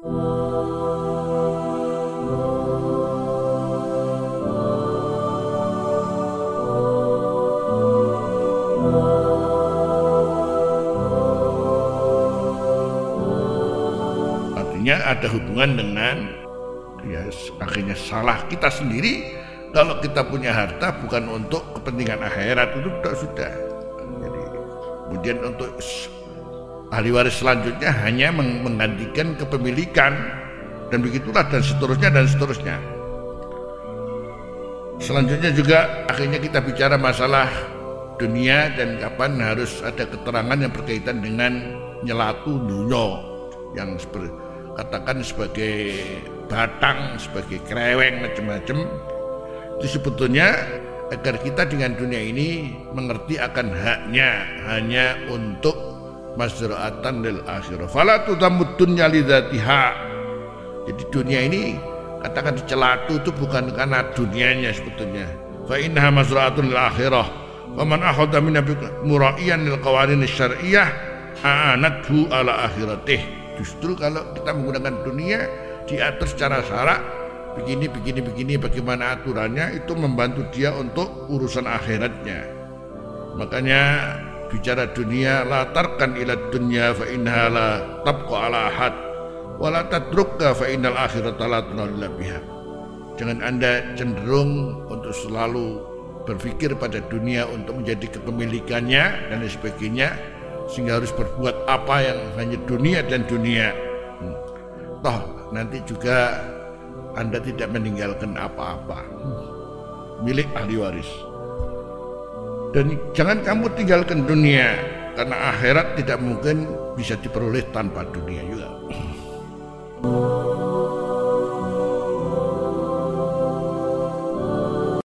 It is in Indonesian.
Artinya ada hubungan dengan ya akhirnya salah kita sendiri kalau kita punya harta bukan untuk kepentingan akhirat itu sudah sudah. Jadi kemudian untuk ahli waris selanjutnya hanya menggantikan kepemilikan dan begitulah dan seterusnya dan seterusnya. Selanjutnya juga akhirnya kita bicara masalah dunia dan kapan harus ada keterangan yang berkaitan dengan nyelatu dunia yang seperti katakan sebagai batang, sebagai kreweng macam-macam. Itu sebetulnya agar kita dengan dunia ini mengerti akan haknya hanya untuk mazra'atan lil akhirah. Fala tudamud dunya lidzatiha. Jadi dunia ini katakan celatu itu bukan karena dunianya sebetulnya. Fa innaha mazra'atun lil akhirah. Wa man akhadha min mura'iyan lil qawanin syar'iyyah a'anathu ala akhiratih. Justru kalau kita menggunakan dunia diatur secara syarak begini begini begini bagaimana aturannya itu membantu dia untuk urusan akhiratnya. Makanya bicara dunia latarkan ila dunya fa innaha la tabqa ala ahad wala tadrukka fa innal akhirata la tunalla biha. Jangan Anda cenderung untuk selalu berpikir pada dunia untuk menjadi kepemilikannya dan sebagainya sehingga harus berbuat apa yang hanya dunia dan dunia. Hmm. Toh nanti juga Anda tidak meninggalkan apa-apa. Hmm. Milik ahli waris. Dan jangan kamu tinggalkan dunia karena akhirat tidak mungkin bisa diperoleh tanpa dunia juga.